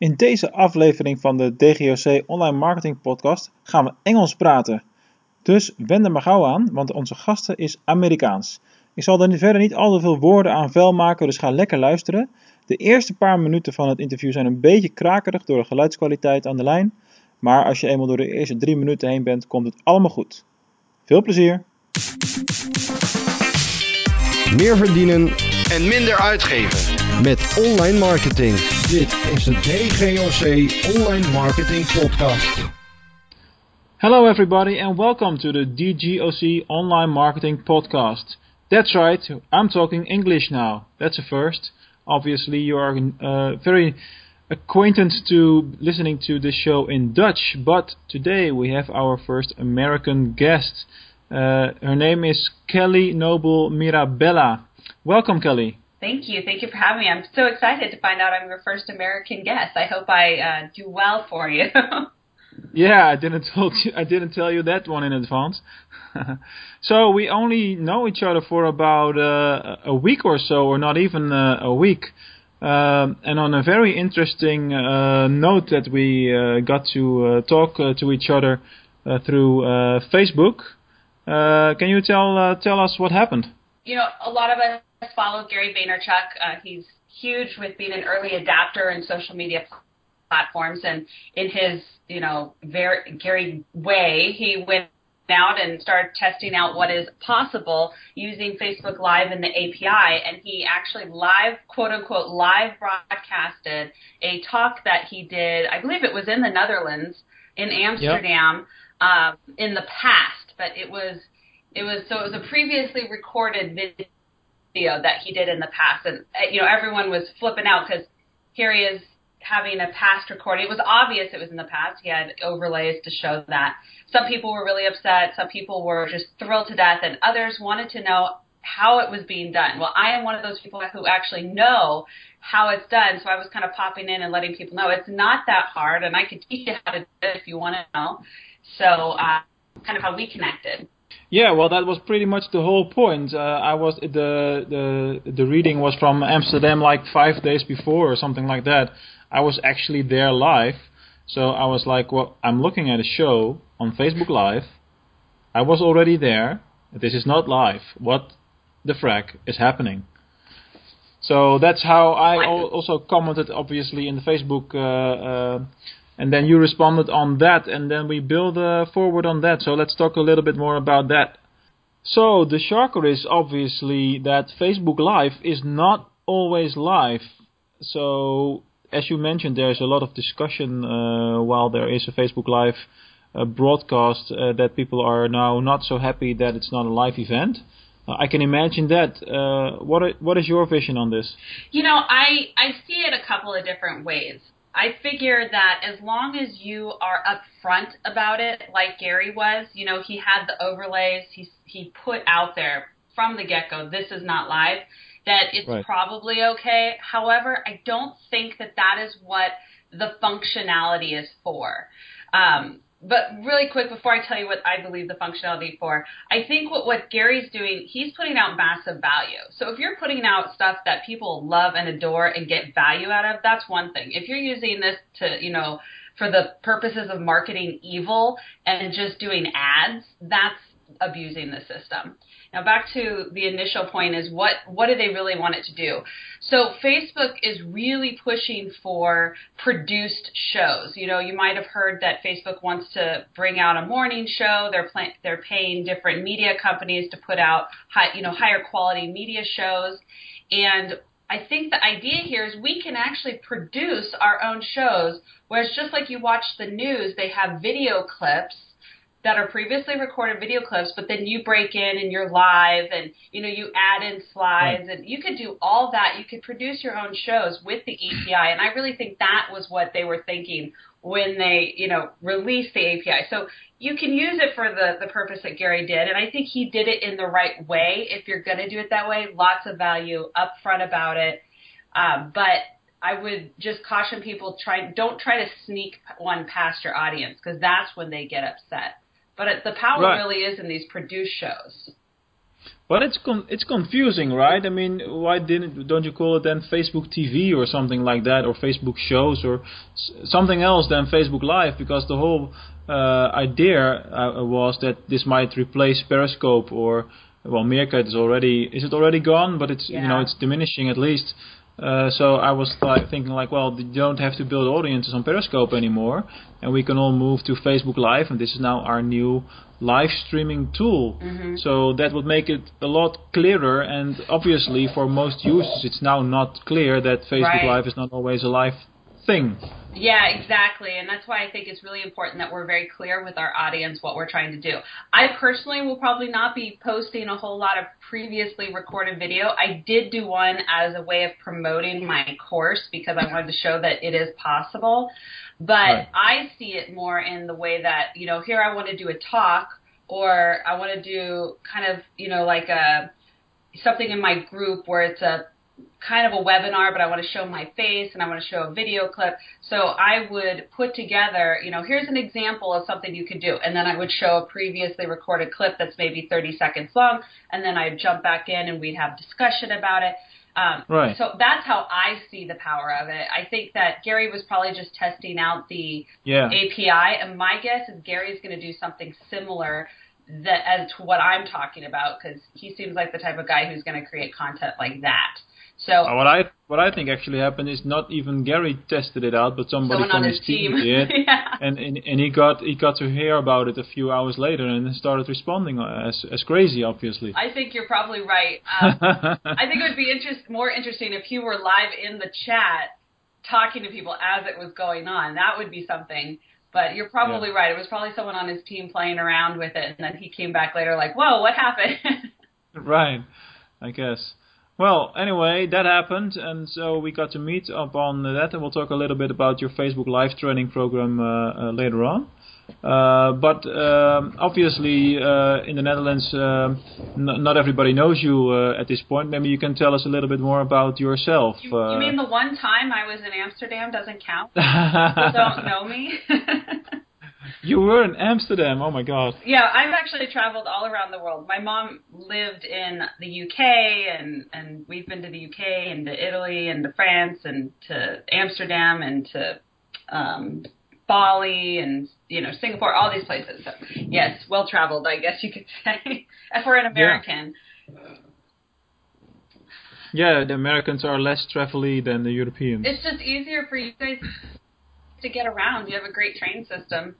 In deze aflevering van de DGOC Online Marketing Podcast gaan we Engels praten. Dus wend er maar gauw aan, want onze gasten is Amerikaans. Ik zal er verder niet al te veel woorden aan vuil maken, dus ga lekker luisteren. De eerste paar minuten van het interview zijn een beetje krakerig door de geluidskwaliteit aan de lijn. Maar als je eenmaal door de eerste drie minuten heen bent, komt het allemaal goed. Veel plezier! Meer verdienen en minder uitgeven. Met online marketing. Dit is de DGOC Online Marketing Podcast. Hello, everybody, and welcome to the DGOC Online Marketing Podcast. That's right, I'm talking English now. That's a first. Obviously, you are uh, very acquainted to listening to this show in Dutch, but today we have our first American guest. Uh, her name is Kelly Noble Mirabella. Welcome, Kelly. Thank you. Thank you for having me. I'm so excited to find out I'm your first American guest. I hope I uh, do well for you. Yeah, I didn't told you, I didn't tell you that one in advance. so we only know each other for about uh, a week or so, or not even uh, a week. Um, and on a very interesting uh, note that we uh, got to uh, talk uh, to each other uh, through uh, Facebook. Uh, can you tell uh, tell us what happened? you know, a lot of us follow Gary Vaynerchuk. Uh, he's huge with being an early adapter in social media platforms, and in his, you know, very Gary way, he went out and started testing out what is possible using Facebook Live and the API. And he actually live, quote unquote, live broadcasted a talk that he did. I believe it was in the Netherlands, in Amsterdam, um, in the past, but it was it was so it was a previously recorded video that he did in the past, and uh, you know everyone was flipping out because here he is having a past recording. It was obvious it was in the past. He had overlays to show that. Some people were really upset. Some people were just thrilled to death, and others wanted to know how it was being done. Well, I am one of those people who actually know how it's done, so I was kind of popping in and letting people know it's not that hard, and I could teach you how to do it if you want to know. So, uh, kind of how we connected. Yeah, well, that was pretty much the whole point. Uh, I was the the the reading was from Amsterdam like five days before or something like that. I was actually there live, so I was like, well, I'm looking at a show on Facebook Live. I was already there. This is not live. What the frack is happening? So that's how I al- also commented, obviously, in the Facebook. Uh, uh, and then you responded on that, and then we build uh, forward on that. So let's talk a little bit more about that. So the shocker is obviously that Facebook Live is not always live. So as you mentioned, there's a lot of discussion uh, while there is a Facebook Live uh, broadcast uh, that people are now not so happy that it's not a live event. I can imagine that. Uh, what are, what is your vision on this? You know, I I see it a couple of different ways. I figure that as long as you are upfront about it, like Gary was, you know, he had the overlays, he he put out there from the get go, this is not live, that it's Right. probably okay. However, I don't think that that is what the functionality is for. Um, but really quick before I tell you what I believe the functionality for, I think what, what Gary's doing, he's putting out massive value. So if you're putting out stuff that people love and adore and get value out of, that's one thing. If you're using this to, you know, for the purposes of marketing evil and just doing ads, that's abusing the system. Now back to the initial point is what what do they really want it to do? So Facebook is really pushing for produced shows. You know, you might have heard that Facebook wants to bring out a morning show. They're pla- they're paying different media companies to put out high, you know, higher quality media shows. And I think the idea here is we can actually produce our own shows. Whereas just like you watch the news, they have video clips that are previously recorded video clips, but then you break in and you're live and you know you add in slides and you could do all that. You could produce your own shows with the API, and I really think that was what they were thinking when they you know released the API. So you can use it for the the purpose that Gary did, and I think he did it in the right way. If you're going to do it that way, lots of value upfront about it, um, but. I would just caution people try don't try to sneak one past your audience because that's when they get upset. But it, the power Right. really is in these produced shows. But it's con- it's confusing, right? I mean, why didn't don't you call it then Facebook TV or something like that, or Facebook shows, or s- something else than Facebook Live? Because the whole uh, idea uh, was that this might replace Periscope or well, Meerkat is already is it already gone? But it's you know it's diminishing at least. Uh, so I was like thinking like, well, you don't have to build audiences on Periscope anymore, and we can all move to Facebook Live, and this is now our new live streaming tool. Mm-hmm. So that would make it a lot clearer, and obviously for most users, it's now not clear that Facebook Right. Live is not always a live thing. Yeah, exactly. And that's why I think it's really important that we're very clear with our audience what we're trying to do. I personally will probably not be posting a whole lot of previously recorded video. I did do one as a way of promoting my course because I wanted to show that it is possible. But Right. I see it more in the way that, you know, here I want to do a talk or I want to do kind of, you know, like a something in my group where it's a kind of a webinar, but I want to show my face and I want to show a video clip. So I would put together, you know, here's an example of something you could do. And then I would show a previously recorded clip that's maybe 30 seconds long. And then I'd jump back in and we'd have discussion about it. Um, Right. So that's how I see the power of it. I think that Gary was probably just testing out the Yeah. API, and my guess is Gary's going to do something similar that as to what I'm talking about because he seems like the type of guy who's going to create content like that. So Uh, what I what I think actually happened is not even Gary tested it out, but somebody from on his his team, did. yeah. And, and and he got he got to hear about it a few hours later and started responding as as crazy, obviously. I think you're probably right. Um, I think it would be interest, more interesting if you were live in the chat talking to people as it was going on. That would be something. But you're probably Yeah. right. It was probably someone on his team playing around with it, and then he came back later like, "Whoa, what happened?" right, I guess. Well, anyway, that happened, and so we got to meet up on that, and we'll talk a little bit about your Facebook Live training program uh, uh, later on. Uh, but um, obviously, uh, in the Netherlands, um, n- not everybody knows you uh, at this point. Maybe you can tell us a little bit more about yourself. you, uh, you mean the one time I was in Amsterdam doesn't count? People don't know me. you were in Amsterdam. Oh my God. Yeah, I've actually traveled all around the world. My mom lived in the UK, and and we've been to the UK and to Italy and to France and to Amsterdam and to um, Bali and you know Singapore, all these places. So yes, well traveled, I guess you could say. if we're an American, Yeah, Yeah, the Americans are less travel-y than the Europeans. it's just easier for you guys to get around. You have a great train system.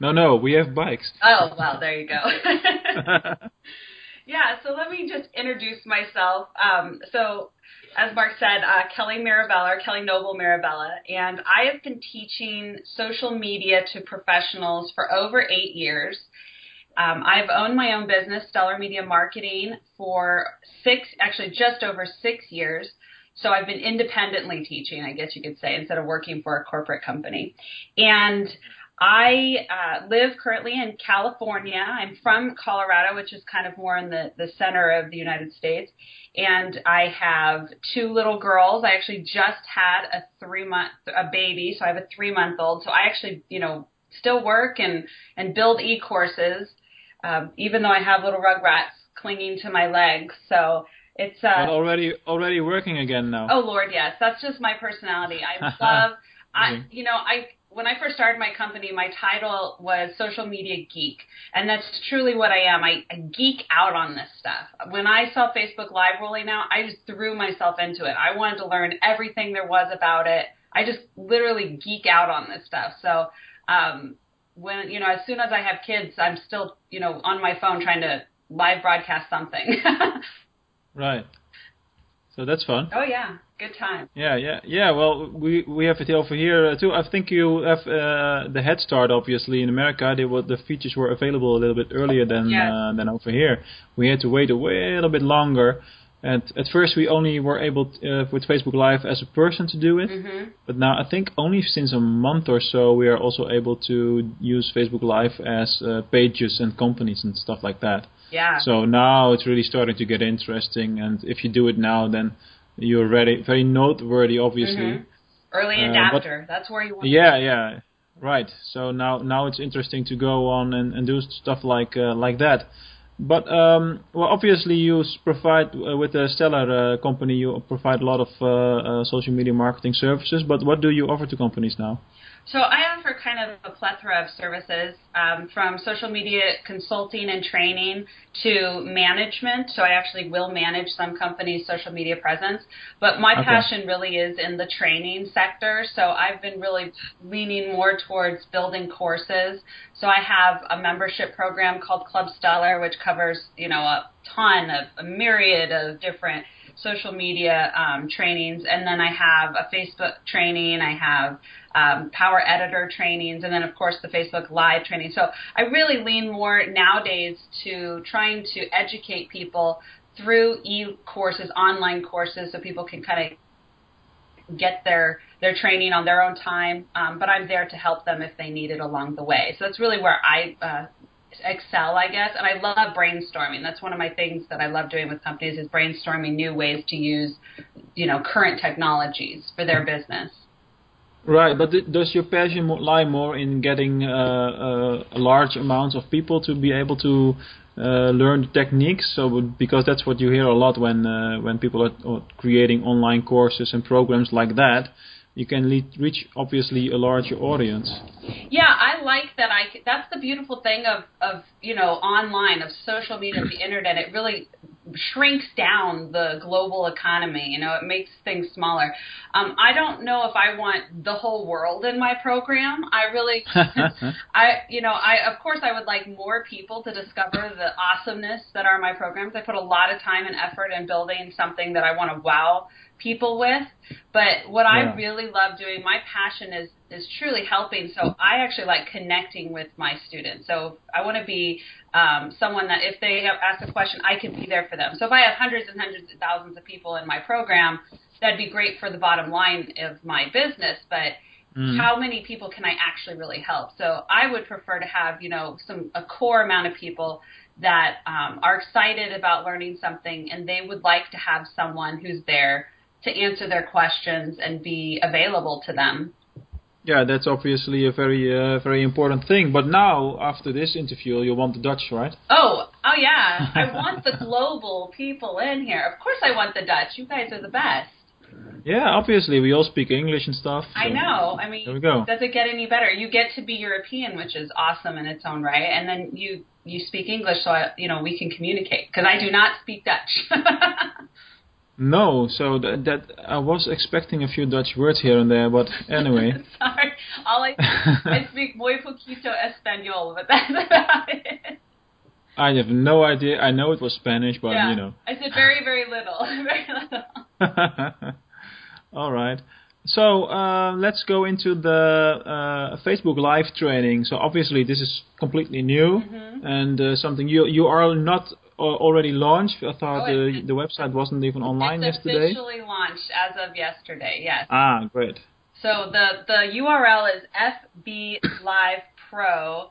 No, no, we have bikes. Oh well, there you go. Yeah, so let me just introduce myself. Um, so, as Mark said, uh, Kelly Mirabella, or Kelly Noble Mirabella, and I have been teaching social media to professionals for over eight years. Um, I've owned my own business, Stellar Media Marketing, for six, actually just over six years. So I've been independently teaching, I guess you could say, instead of working for a corporate company. And I uh, live currently in California. I'm from Colorado, which is kind of more in the, the center of the United States. And I have two little girls. I actually just had a three month a baby, so I have a three month old. So I actually, you know, still work and and build e courses, um, even though I have little rugrats clinging to my legs. So it's uh, already, already working again now. Oh Lord, yes. That's just my personality. I love I you know, I when I first started my company, my title was social media geek. And that's truly what I am. I, I geek out on this stuff. When I saw Facebook Live rolling out, I just threw myself into it. I wanted to learn everything there was about it. I just literally geek out on this stuff. So um when you know, as soon as I have kids, I'm still, you know, on my phone trying to live broadcast something. Right. So that's fun. oh yeah, good time. Yeah, yeah, yeah. Well, we we have it over here uh, too. I think you have uh, the head start. Obviously, in America, they were, the features were available a little bit earlier than Yes. uh, than over here. We had to wait a little bit longer. And at first, we only were able t uh, with Facebook Live as a person to do it. hmm But now I think only since a month or so we are also able to use Facebook Live as uh, pages and companies and stuff like that. Yeah. So now it's really starting to get interesting, and if you do it now, then you're ready, very noteworthy, obviously. Mhm. Early Uh, adapter. That's where you want. Yeah, yeah, right. So now now it's interesting to go on and, and do stuff like uh, like that. But um, well, obviously you provide uh, with the Stellar uh, company. You provide a lot of uh, uh, social media marketing services. But what do you offer to companies now? So I offer kind of a plethora of services um, from social media consulting and training to management. So I actually will manage some companies' social media presence. But my Okay. passion really is in the training sector. So I've been really leaning more towards building courses. So I have a membership program called Club Stellar, which covers you know a ton of a myriad of different social media um, trainings, and then I have a Facebook training. I have um, Power Editor trainings, and then of course the Facebook Live training. So I really lean more nowadays to trying to educate people through e courses, online courses, so people can kind of get their their training on their own time. Um, but I'm there to help them if they need it along the way. So that's really where I uh, excel, I guess. And I love brainstorming. That's one of my things that I love doing with companies is brainstorming new ways to use, you know, current technologies for their business. Right, but th- does your passion lie more in getting uh, uh, large amounts of people to be able to uh, learn the techniques? So, because that's what you hear a lot when uh, when people are, are creating online courses and programs like that, you can lead, reach obviously a larger audience. Yeah, I like that. I that's the beautiful thing of of you know online of social media, of the internet. It really shrinks down the global economy. You know, it makes things smaller. Um, I don't know if I want the whole world in my program. I really, I you know, I of course I would like more people to discover the awesomeness that are my programs. I put a lot of time and effort in building something that I want to wow people with. But what Yeah. I really love doing, my passion is is truly helping. So I actually like connecting with my students. So I want to be um, someone that if they have asked a question, I can be there for them. So if I have hundreds and hundreds of thousands of people in my program, that'd be great for the bottom line of my business. But Mm. how many people can I actually really help? So I would prefer to have, you know, some a core amount of people that um, are excited about learning something and they would like to have someone who's there to answer their questions and be available to them. Yeah, that's obviously a very uh, very important thing. But now, after this interview, you want the Dutch, right? Oh, oh yeah. I want the global people in here. Of course I want the Dutch. You guys are the best. Yeah, obviously we all speak English and stuff. I know. I mean, There we go. does it get any better? You get to be European, which is awesome in its own right, and then you you speak English, so I, you know we can communicate. Because I do not speak Dutch. No, so that, that I was expecting a few Dutch words here and there, but anyway. Sorry, all I I speak muy poquito español, but that's about it. I have no idea. I know it was Spanish, but yeah, you know. I said very very little, very little. All right. So uh, let's go into the uh, Facebook Live training. So obviously this is completely new Mm-hmm. and uh, something you you are not already launched. I thought Oh, the the website wasn't even online it's yesterday. officially launched as of yesterday. Yes. Ah, great. So the the URL is fblivepro.com.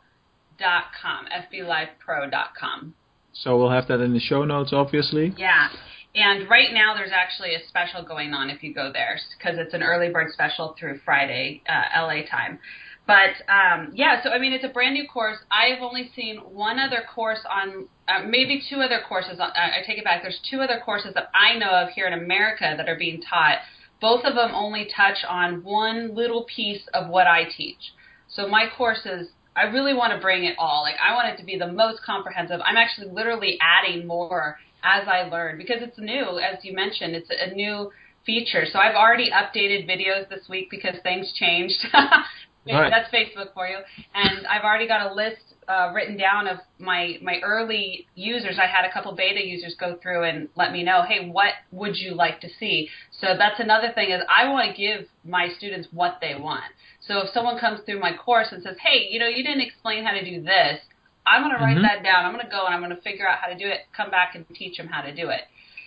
fblivepro.com. So we'll have that in the show notes, obviously. Yeah. And right now there's actually a special going on if you go there because it's an early bird special through Friday uh, LA time. But um, yeah, so I mean it's a brand new course. I've only seen one other course on, uh, maybe two other courses. On, I I take it back. There's two other courses that I know of here in America that are being taught. Both of them only touch on one little piece of what I teach. So my courses, I really want to bring it all. Like I want it to be the most comprehensive. I'm actually literally adding more as I learn because it's new, as you mentioned. It's a new feature. So I've already updated videos this week because things changed. Right. That's Facebook for you. And I've already got a list uh, written down of my my early users. I had a couple beta users go through and let me know, hey, what would you like to see? So that's another thing is I want to give my students what they want. So if someone comes through my course and says, hey, you know, you didn't explain how to do this, I'm going to write Mhm. that down. I'm going to go and I'm going to figure out how to do it. Come back and teach them how to do it.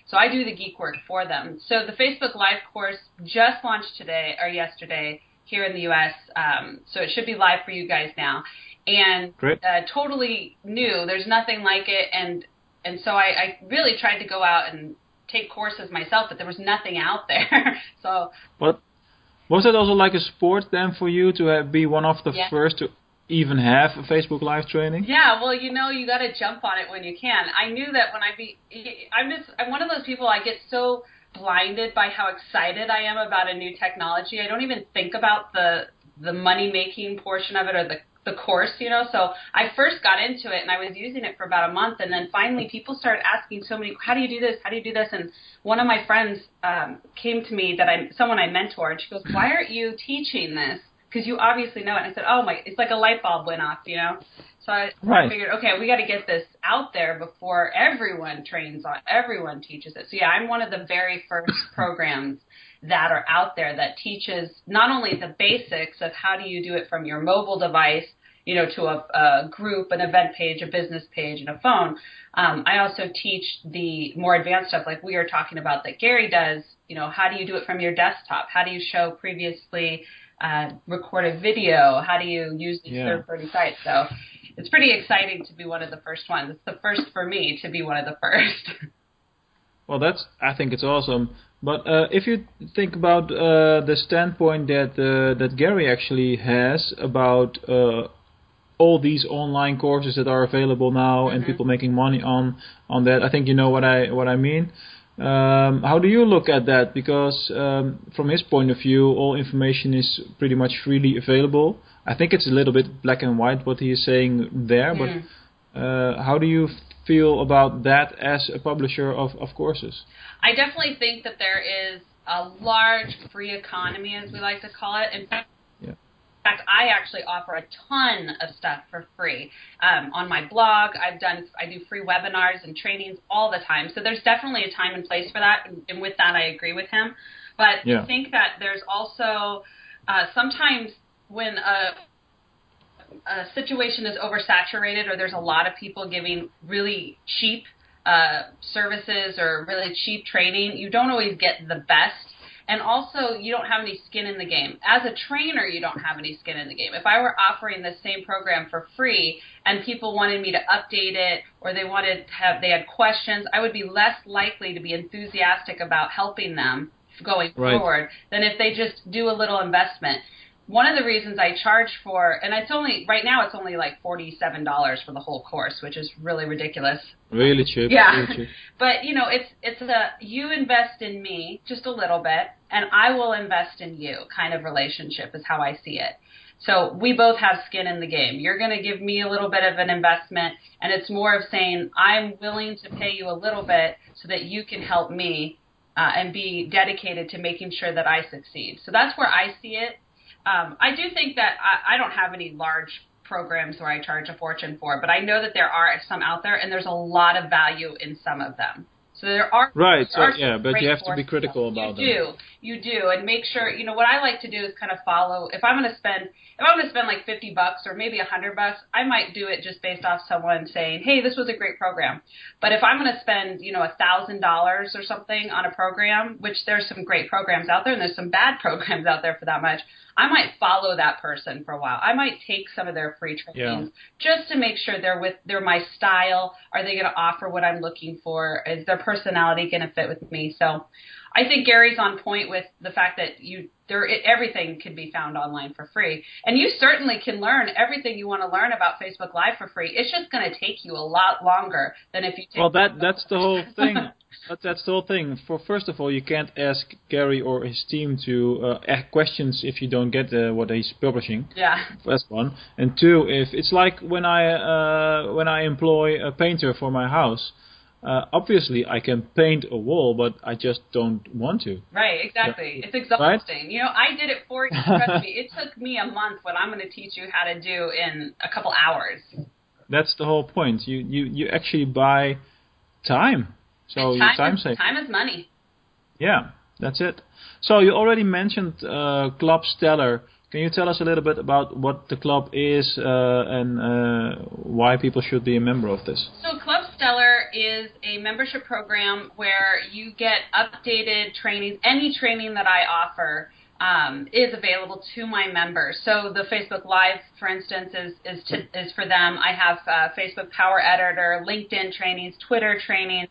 So I do the geek work for them. So the Facebook Live course just launched today or yesterday here in the U.S. Um, so it should be live for you guys now, and uh, totally new. There's nothing like it, and and so I, I really tried to go out and take courses myself, but there was nothing out there. so What was that also like a sport then for you to have, be one of the Yeah. first to even have a Facebook Live training? Yeah, well, you know, you got to jump on it when you can. I knew that when I be, I'm just, I'm one of those people. I get so blinded by how excited I am about a new technology. I don't even think about the the money making portion of it or the the course, you know. So I first got into it and I was using it for about a month, and then finally people started asking so many, how do you do this? How do you do this? And one of my friends um, came to me that I, someone I mentor, and she goes, why aren't you teaching this? Because you obviously know it. And I said, oh my, it's like a light bulb went off, you know. So I, right. I figured, okay, we got to get this out there before everyone trains on, everyone teaches it. So yeah, I'm one of the very first programs that are out there that teaches not only the basics of how do you do it from your mobile device, you know, to a, a group, an event page, a business page, and a phone. Um, I also teach the more advanced stuff, like we are talking about that Gary does. You know, how do you do it from your desktop? How do you show previously uh, recorded video? How do you use these yeah. third-party sites? So it's pretty exciting to be one of the first ones. It's the first for me to be one of the first. Well, that's I think it's awesome. But uh, if you think about uh, the standpoint that uh, that Gary actually has about uh, all these online courses that are available now mm-hmm. and people making money on on that, I think you know what I what I mean. Um, how do you look at that? Because um, from his point of view, all information is pretty much freely available. I think it's a little bit black and white what he is saying there, mm. but uh, how do you feel about that as a publisher of, of courses? I definitely think that there is a large free economy, as we like to call it. In fact, yeah. in fact I actually offer a ton of stuff for free um, on my blog. I've done I do free webinars and trainings all the time. So there's definitely a time and place for that, and, and with that I agree with him. But yeah. I think that there's also uh, sometimes when a a situation is oversaturated or there's a lot of people giving really cheap uh, services or really cheap training, you don't always get the best. And also, you don't have any skin in the game. As a trainer, you don't have any skin in the game. If I were offering the same program for free and people wanted me to update it or they wanted to have, they had questions, I would be less likely to be enthusiastic about helping them going right. forward than if they just do a little investment one of the reasons I charge for, and it's only right now it's only like forty seven dollars for the whole course, which is really ridiculous. Really cheap. Yeah, really cheap. but you know, it's it's a you invest in me just a little bit, and I will invest in you kind of relationship is how I see it. So we both have skin in the game. You're going to give me a little bit of an investment, and it's more of saying I'm willing to pay you a little bit so that you can help me uh, and be dedicated to making sure that I succeed. So that's where I see it um, I do think that I, I don't have any large programs where I charge a fortune for, but I know that there are some out there, and there's a lot of value in some of them. So there are right. There so yeah, but you have to be critical about you them. You do, you do, and make sure you know what I like to do is kind of follow. If I'm going to spend, if I'm going to spend like fifty bucks or maybe a hundred bucks, I might do it just based off someone saying, "Hey, this was a great program." But if I'm going to spend, you know, a thousand dollars or something on a program, which there's some great programs out there, and there's some bad programs out there for that much. I might follow that person for a while. I might take some of their free trainings yeah. just to make sure they're with they're my style. Are they going to offer what I'm looking for? Is their personality going to fit with me? So, I think Gary's on point with the fact that you there everything can be found online for free, and you certainly can learn everything you want to learn about Facebook Live for free. It's just going to take you a lot longer than if you. well, that that's the whole thing. But that's the whole thing. For first of all, you can't ask Gary or his team to uh, ask questions if you don't get uh, what he's publishing. Yeah. That's one. And two, if it's like when I uh, when I employ a painter for my house. Uh, obviously, I can paint a wall, but I just don't want to. Right, exactly. Yeah. It's exhausting. Right? You know, I did it for you. Trust me, it took me a month. What I'm going to teach you how to do in a couple hours. That's the whole point. You you you actually buy time so time, time is, Time is money. Yeah, that's it. So you already mentioned uh, Club Stellar. Can you tell us a little bit about what the club is uh, and uh, why people should be a member of this? So Club Stellar is a membership program where you get updated trainings. Any training that I offer um, is available to my members. So the Facebook Live, for instance, is is, to, is for them. I have uh, Facebook Power Editor, LinkedIn trainings, Twitter trainings,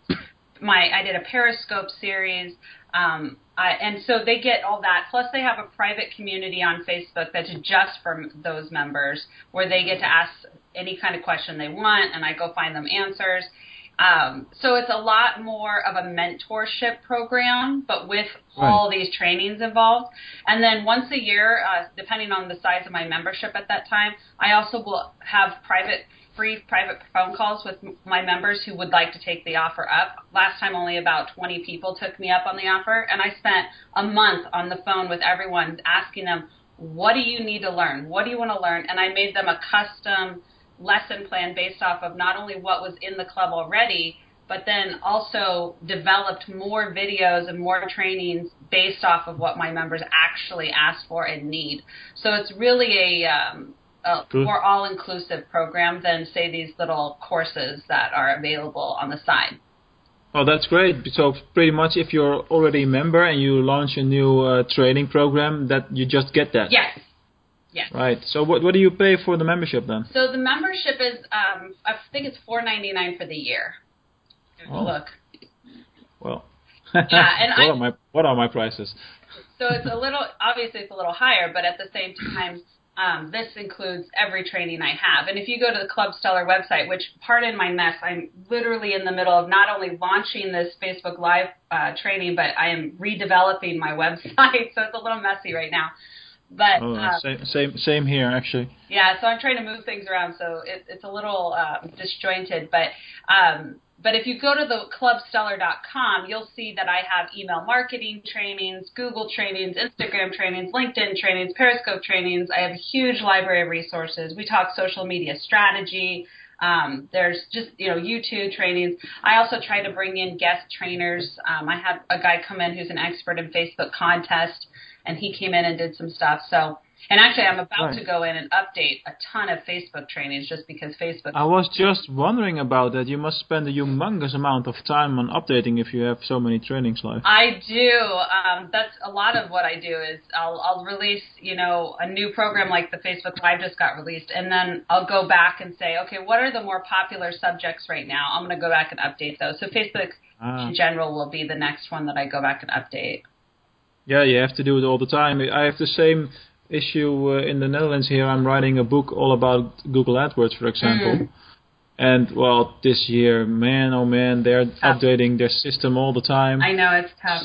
my I did a Periscope series. Um, and so they get all that. Plus, they have a private community on Facebook that's just for those members, where they get to ask any kind of question they want, and I go find them answers. Um, so it's a lot more of a mentorship program, but with right. all these trainings involved. And then once a year, uh, depending on the size of my membership at that time, I also will have private free private phone calls with my members who would like to take the offer up. Last time, only about 20 people took me up on the offer, and I spent a month on the phone with everyone asking them, What do you need to learn? What do you want to learn? And I made them a custom lesson plan based off of not only what was in the club already, but then also developed more videos and more trainings based off of what my members actually ask for and need. So it's really a, um, a more all-inclusive program than say these little courses that are available on the side. Oh, that's great. So pretty much, if you're already a member and you launch a new uh, training program, that you just get that. Yes, Yes. Right. So what what do you pay for the membership then? So the membership is um I think it's four ninety nine for the year. Oh. Look. Well. yeah, and what I, are my what are my prices? So it's a little obviously it's a little higher, but at the same time, um, this includes every training I have. And if you go to the Club Stellar website, which pardon my mess, I'm literally in the middle of not only launching this Facebook Live uh, training, but I am redeveloping my website, so it's a little messy right now. But oh, uh, same same same here actually. Yeah, so I'm trying to move things around, so it, it's a little uh, disjointed. But um, but if you go to the clubstellar.com, you'll see that I have email marketing trainings, Google trainings, Instagram trainings, LinkedIn trainings, Periscope trainings. I have a huge library of resources. We talk social media strategy. Um, there's just you know YouTube trainings. I also try to bring in guest trainers. Um, I had a guy come in who's an expert in Facebook contest and he came in and did some stuff. So, and actually, I'm about right. to go in and update a ton of Facebook trainings just because Facebook. I was just wondering about that. You must spend a humongous amount of time on updating if you have so many trainings live. I do. Um, that's a lot of what I do. Is I'll, I'll release, you know, a new program like the Facebook Live just got released, and then I'll go back and say, okay, what are the more popular subjects right now? I'm going to go back and update those. So Facebook ah. in general will be the next one that I go back and update. Yeah, you have to do it all the time. I have the same issue uh, in the Netherlands here. I'm writing a book all about Google AdWords, for example. Mm. And well, this year, man, oh man, they're tough. updating their system all the time. I know it's tough.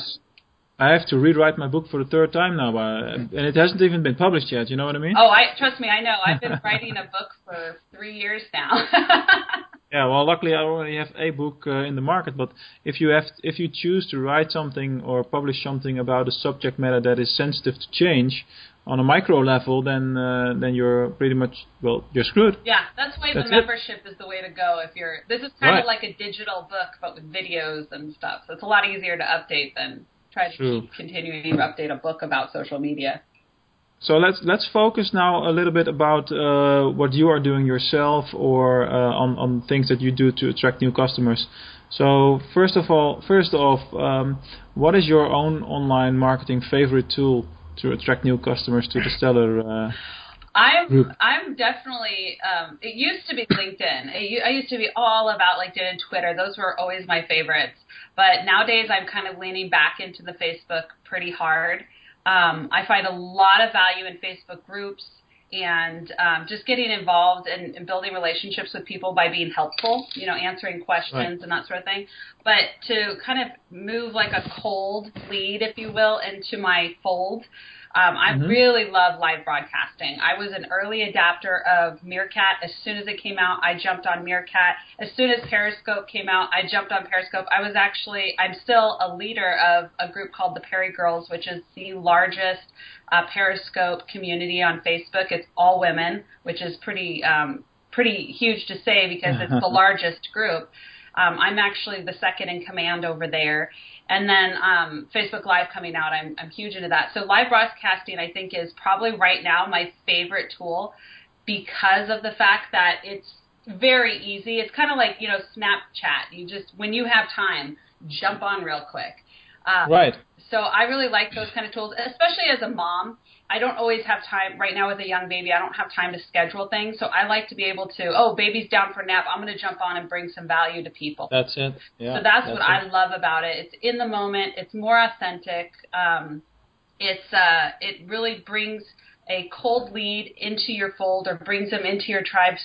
I have to rewrite my book for the third time now, uh, and it hasn't even been published yet. You know what I mean? Oh, I trust me, I know. I've been writing a book for three years now. Yeah, well, luckily I already have a book uh, in the market. But if you have, if you choose to write something or publish something about a subject matter that is sensitive to change on a micro level, then uh, then you're pretty much well, you're screwed. Yeah, that's why that's the membership it. is the way to go. If you're, this is kind right. of like a digital book, but with videos and stuff. So it's a lot easier to update than try to True. keep continuing to update a book about social media. So let's let's focus now a little bit about uh, what you are doing yourself or uh, on on things that you do to attract new customers. So first of all, first off, um, what is your own online marketing favorite tool to attract new customers to the Stellar? Uh, I'm group? I'm definitely. Um, it used to be LinkedIn. It, I used to be all about LinkedIn and Twitter. Those were always my favorites. But nowadays, I'm kind of leaning back into the Facebook pretty hard. Um, I find a lot of value in Facebook groups and um, just getting involved and, and, building relationships with people by being helpful, you know, answering questions right. and that sort of thing. But to kind of move like a cold lead, if you will, into my fold, um, I mm-hmm. really love live broadcasting. I was an early adapter of Meerkat. As soon as it came out, I jumped on Meerkat. As soon as Periscope came out, I jumped on Periscope. I was actually, I'm still a leader of a group called the Perry Girls, which is the largest uh, Periscope community on Facebook. It's all women, which is pretty um, pretty huge to say because it's the largest group. Um, I'm actually the second in command over there. And then um, Facebook Live coming out, I'm, I'm huge into that. So live broadcasting, I think, is probably right now my favorite tool because of the fact that it's very easy. It's kind of like you know Snapchat. You just when you have time, jump on real quick. Um, right. so I really like those kind of tools, especially as a mom. I don't always have time right now with a young baby. I don't have time to schedule things, so I like to be able to. Oh, baby's down for a nap. I'm going to jump on and bring some value to people. That's it. Yeah. so that's, that's what it. I love about it. It's in the moment. It's more authentic. Um, it's uh, it really brings a cold lead into your fold or brings them into your tribe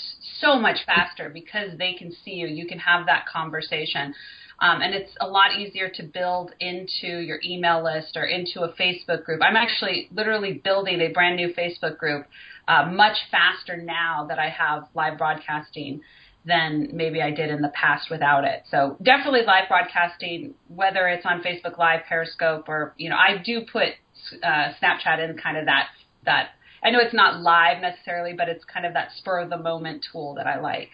so much faster because they can see you. You can have that conversation. Um, and it's a lot easier to build into your email list or into a Facebook group. I'm actually literally building a brand new Facebook group uh, much faster now that I have live broadcasting than maybe I did in the past without it. So definitely live broadcasting, whether it's on Facebook Live, Periscope, or you know, I do put uh, Snapchat in kind of that that. I know it's not live necessarily, but it's kind of that spur of the moment tool that I like.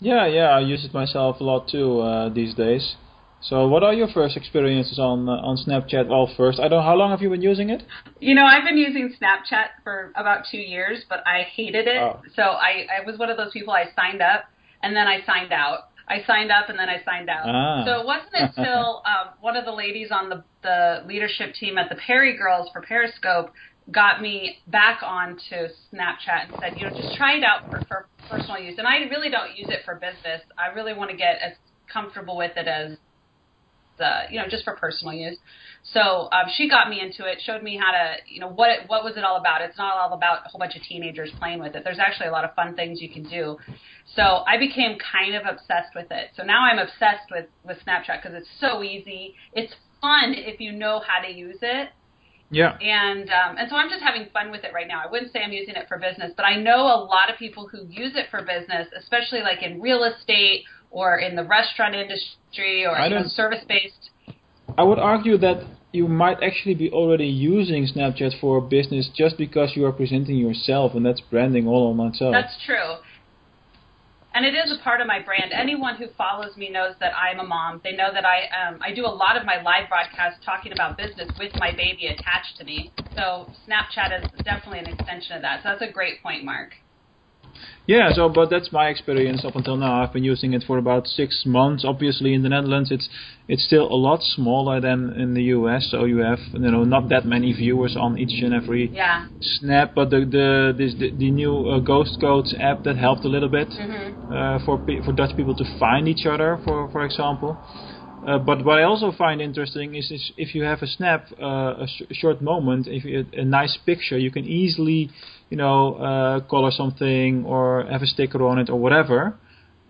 Yeah, yeah, I use it myself a lot too uh, these days. So, what are your first experiences on uh, on Snapchat? Well, first, I don't. How long have you been using it? You know, I've been using Snapchat for about two years, but I hated it. Oh. So I, I was one of those people. I signed up and then I signed out. I signed up and then I signed out. Ah. So it wasn't until um, one of the ladies on the the leadership team at the Perry Girls for Periscope got me back onto Snapchat and said, you know, just try it out for, for personal use. And I really don't use it for business. I really want to get as comfortable with it as uh, you know, just for personal use. So um, she got me into it, showed me how to, you know, what it, what was it all about? It's not all about a whole bunch of teenagers playing with it. There's actually a lot of fun things you can do. So I became kind of obsessed with it. So now I'm obsessed with with Snapchat because it's so easy. It's fun if you know how to use it. Yeah. And um, and so I'm just having fun with it right now. I wouldn't say I'm using it for business, but I know a lot of people who use it for business, especially like in real estate or in the restaurant industry or you know, service based. I would argue that you might actually be already using Snapchat for business just because you are presenting yourself, and that's branding all on itself. That's true. And it is a part of my brand. Anyone who follows me knows that I'm a mom. They know that I um, I do a lot of my live broadcasts talking about business with my baby attached to me. So Snapchat is definitely an extension of that. So that's a great point, Mark. Yeah, so but that's my experience up until now. I've been using it for about six months. Obviously, in the Netherlands, it's it's still a lot smaller than in the US. So you have you know not that many viewers on each and every Yeah. snap. But the the this, the, the new uh, Ghostcodes app that helped a little bit hmm uh, for for Dutch people to find each other, for for example. Uh, but what I also find interesting is, is if you have a snap, uh, a sh- short moment, if you, a nice picture, you can easily, you know, uh, color something or have a sticker on it or whatever.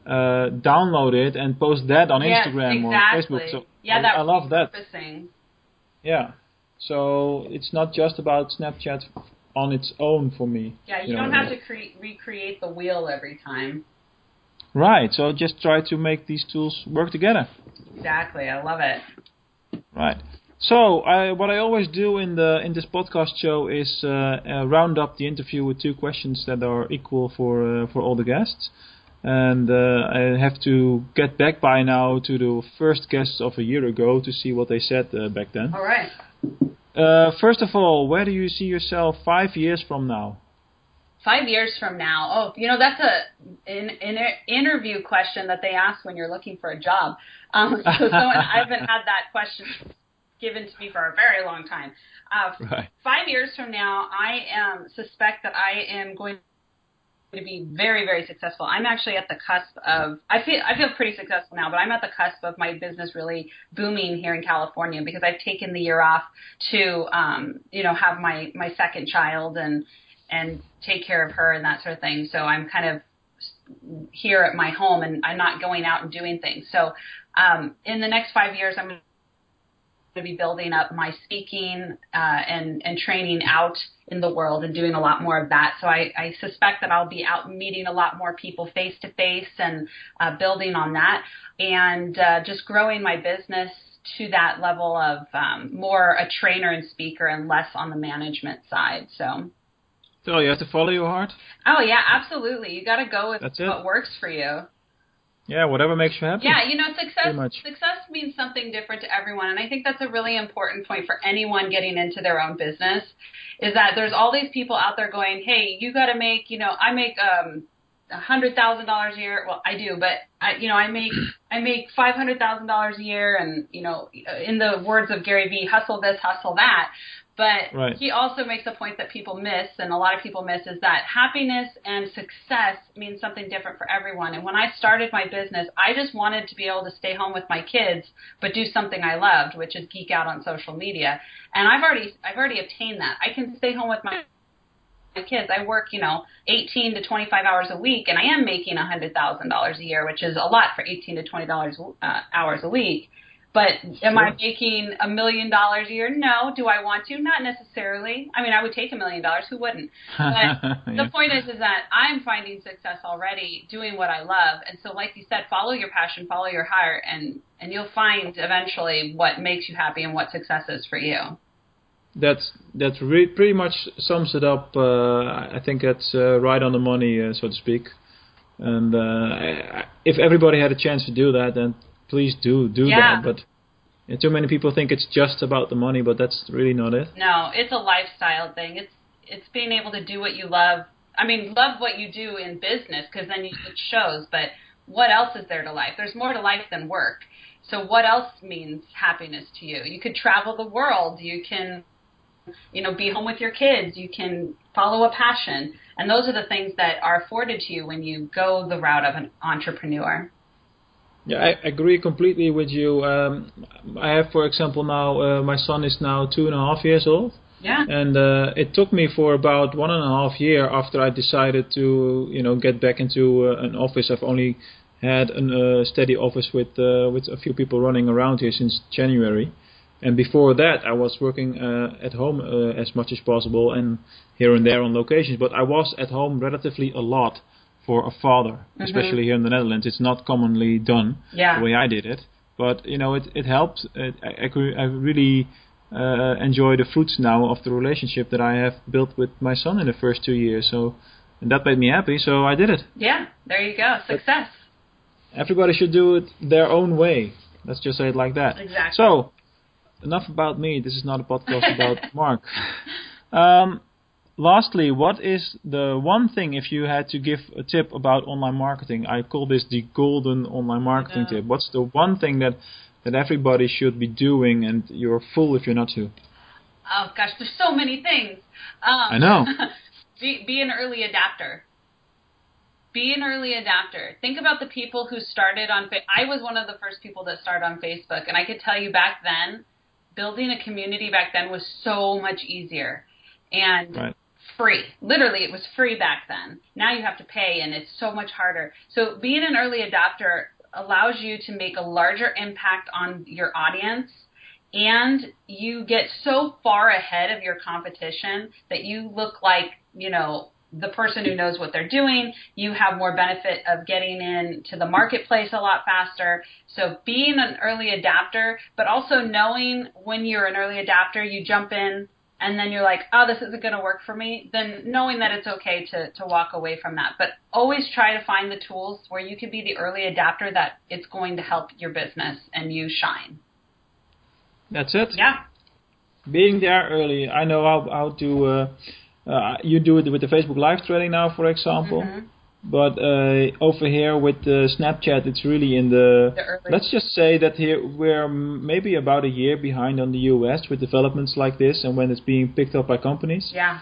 Uh, download it and post that on Yes, Instagram exactly. or Facebook. So yeah, I, that I love that. Yeah. So it's not just about Snapchat on its own for me. Yeah, you, know, don't have to cre- recreate the wheel every time. Right. So just try to make these tools work together. Exactly. I love it. Right. So I, what I always do in the in this podcast show is uh, uh, round up the interview with two questions that are equal for uh, for all the guests, and uh, I have to get back by now to the first guests of a year ago to see what they said uh, back then. All right. Uh, first of all, where do you see yourself five years from now? Five years from now, oh, you know that's a an, an interview question that they ask when you're looking for a job. Um, so someone I haven't had that question given to me for a very long time. Uh, Right. Five years from now, I um, suspect that I am going to be very, very successful. I'm actually at the cusp of. I feel I feel pretty successful now, but I'm at the cusp of my business really booming here in California because I've taken the year off to, um, you know, have my my second child and and take care of her and that sort of thing. So I'm kind of here at my home and I'm not going out and doing things. So um, in the next five years, I'm going to be building up my speaking uh, and and training out in the world and doing a lot more of that. So I, I suspect that I'll be out meeting a lot more people face to face and uh, building on that and uh, just growing my business to that level of um, more a trainer and speaker and less on the management side. So. So you have to follow your heart. Oh yeah, absolutely. You got to go with That's it. what works for you. Yeah, whatever makes you happy. Yeah, you know, success much. success means something different to everyone, and I think that's a really important point for anyone getting into their own business. Is that there's all these people out there going, "Hey, you got to make, you know, I make um a hundred thousand dollars a year. Well, I do, but I, you know, I make I make five hundred thousand dollars a year, and you know, in the words of Gary Vee, hustle this, hustle that. But Right. he also makes a point that people miss, and a lot of people miss, is that happiness and success means something different for everyone. And when I started my business, I just wanted to be able to stay home with my kids, but do something I loved, which is geek out on social media. And I've already I've already obtained that. I can stay home with my my kids. I work, you know, 18 to 25 hours a week, and I am making $100,000 a year, which is a lot for 18 to 20 dollars uh, hours a week. But am I making a million dollars a year? No. Do I want to? Not necessarily. I mean, I would take a million dollars. Who wouldn't? But Yeah. the point is, is that I'm finding success already doing what I love, and so, like you said, follow your passion, follow your heart, and and you'll find eventually what makes you happy and what success is for you. that's that's re- pretty much sums it up. Uh, I think that's uh, right on the money, uh, so to speak. And uh, if everybody had a chance to do that, then please do do Yeah. that. But yeah, too many people think it's just about the money, but that's really not it. No, it's a lifestyle thing. It's it's being able to do what you love. I mean, love what you do in business because then you, it shows. But what else is there to life? There's more to life than work. So what else means happiness to you? You could travel the world. You can, you know, be home with your kids. You can follow a passion, and those are the things that are afforded to you when you go the route of an entrepreneur. Yeah, I agree completely with you. Um, I have, for example, now uh, my son is now two and a half years old. Yeah. and uh, it took me for about one and a half year after I decided to you know get back into uh, an office. I've only had a uh, steady office with uh, with a few people running around here since January, and before that I was working uh, at home uh, as much as possible and here and there on locations. But I was at home relatively a lot for a father, especially here in the Netherlands. It's not commonly done Yeah. the way I did it, but you know it it helped. It, I, I, I really uh, enjoy the fruits now of the relationship that I have built with my son in the first two years. So and that made me happy. So I did it. Yeah. There you go. Success. Everybody should do it their own way. Let's just say it like that. Exactly. So enough about me. This is not a podcast about Mark. Um, lastly, what is the one thing if you had to give a tip about online marketing? I call this the golden online marketing tip. What's the one thing that that everybody should be doing, and you're a fool if you're not to? Oh gosh, there's so many things. Um, I know. be, be an early adapter. Be an early adapter. Think about the people who started on. Fa- I was one of the first people that started on Facebook, and I could tell you back then, building a community back then was so much easier and Right. Free. Literally, it was free back then. Now you have to pay, and it's so much harder. So being an early adopter allows you to make a larger impact on your audience and you get so far ahead of your competition that you look like, you know, the person who knows what they're doing. You have more benefit of getting into the marketplace a lot faster. So being an early adapter, but also knowing when you're an early adapter, you jump in and then you're like, oh, this isn't going to work for me, then knowing that it's okay to, to walk away from that. But always try to find the tools where you can be the early adapter that it's going to help your business and you shine. That's it. Yeah. Being there early. I know how how to. Uh, uh, you do it with the Facebook live trading now, for example. Mhm. But uh, over here with the Snapchat, it's really in the. The Let's just say that here we're maybe about a year behind on the US with developments like this, and when it's being picked up by companies, Yeah.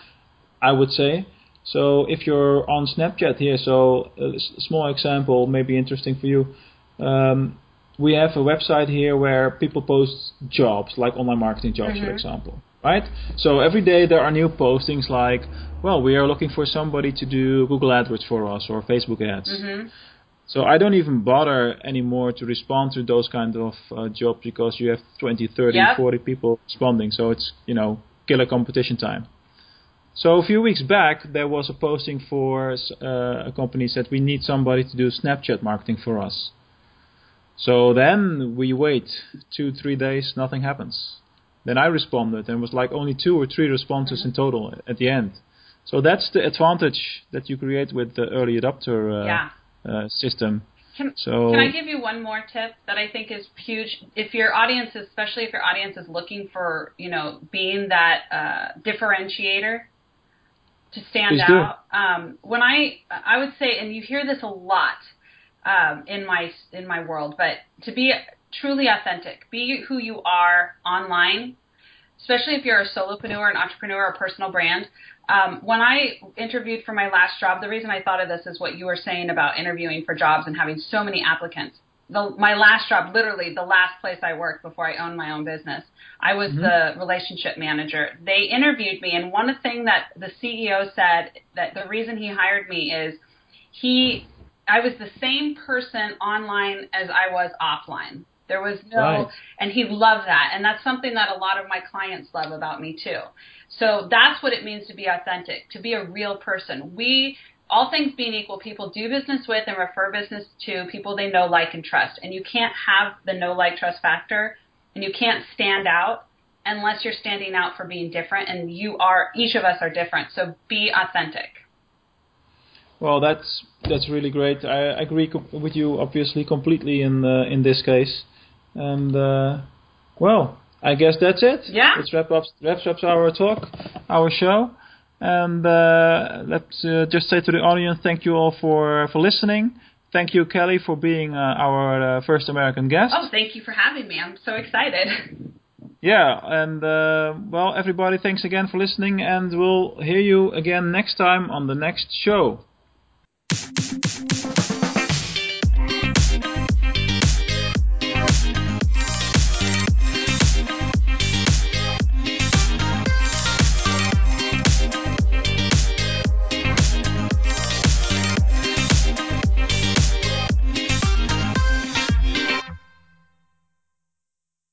I would say. So if you're on Snapchat here, so a s- small example, maybe interesting for you. Um, we have a website here where people post jobs, like online marketing jobs, for Mhm. example. Right? So every day there are new postings like, well, we are looking for somebody to do Google AdWords for us or Facebook ads. hmm So I don't even bother anymore to respond to those kind of uh, jobs because you have 20, 30, Yep. 40 people responding. So it's, you know, killer competition time. So a few weeks back, there was a posting for uh, a company said we need somebody to do Snapchat marketing for us. So then we wait two, three days, nothing happens. Then I responded and it was like only two or three responses in total at the end. So that's the advantage that you create with the early adopter uh, Yeah. uh, system. Can, So can I give you one more tip that I think is huge? If your audience, especially if your audience is looking for, you know, being that uh, differentiator to stand out, um, when I I would say, and you hear this a lot um, in my in my world, but to be truly authentic, be who you are online, especially if you're a solopreneur, an entrepreneur, a personal brand. Um, when I interviewed for my last job, the reason I thought of this is what you were saying about interviewing for jobs and having so many applicants. The, my last job, literally the last place I worked before I owned my own business, I was mm-hmm. the relationship manager. They interviewed me, and one thing that the CEO said that the reason he hired me is he, I was the same person online as I was offline. There was no, right. and he loved that. And that's something that a lot of my clients love about me too. So that's what it means to be authentic, to be a real person. We, all things being equal, people do business with and refer business to people they know, like, and trust. And you can't have the know, like, trust factor, and you can't stand out unless you're standing out for being different. And you are, each of us are different. So be authentic. Well, that's that's really great. I agree with you, obviously, completely in uh, in this case. And uh, well, I guess that's it. Yeah. Let's wrap up wraps up our talk, our show. And uh, let's uh, just say to the audience, thank you all for for listening. Thank you, Kelly, for being uh, our uh, first American guest. Oh, thank you for having me. I'm so excited. Yeah, and uh, well, everybody, thanks again for listening, and we'll hear you again next time on the next show.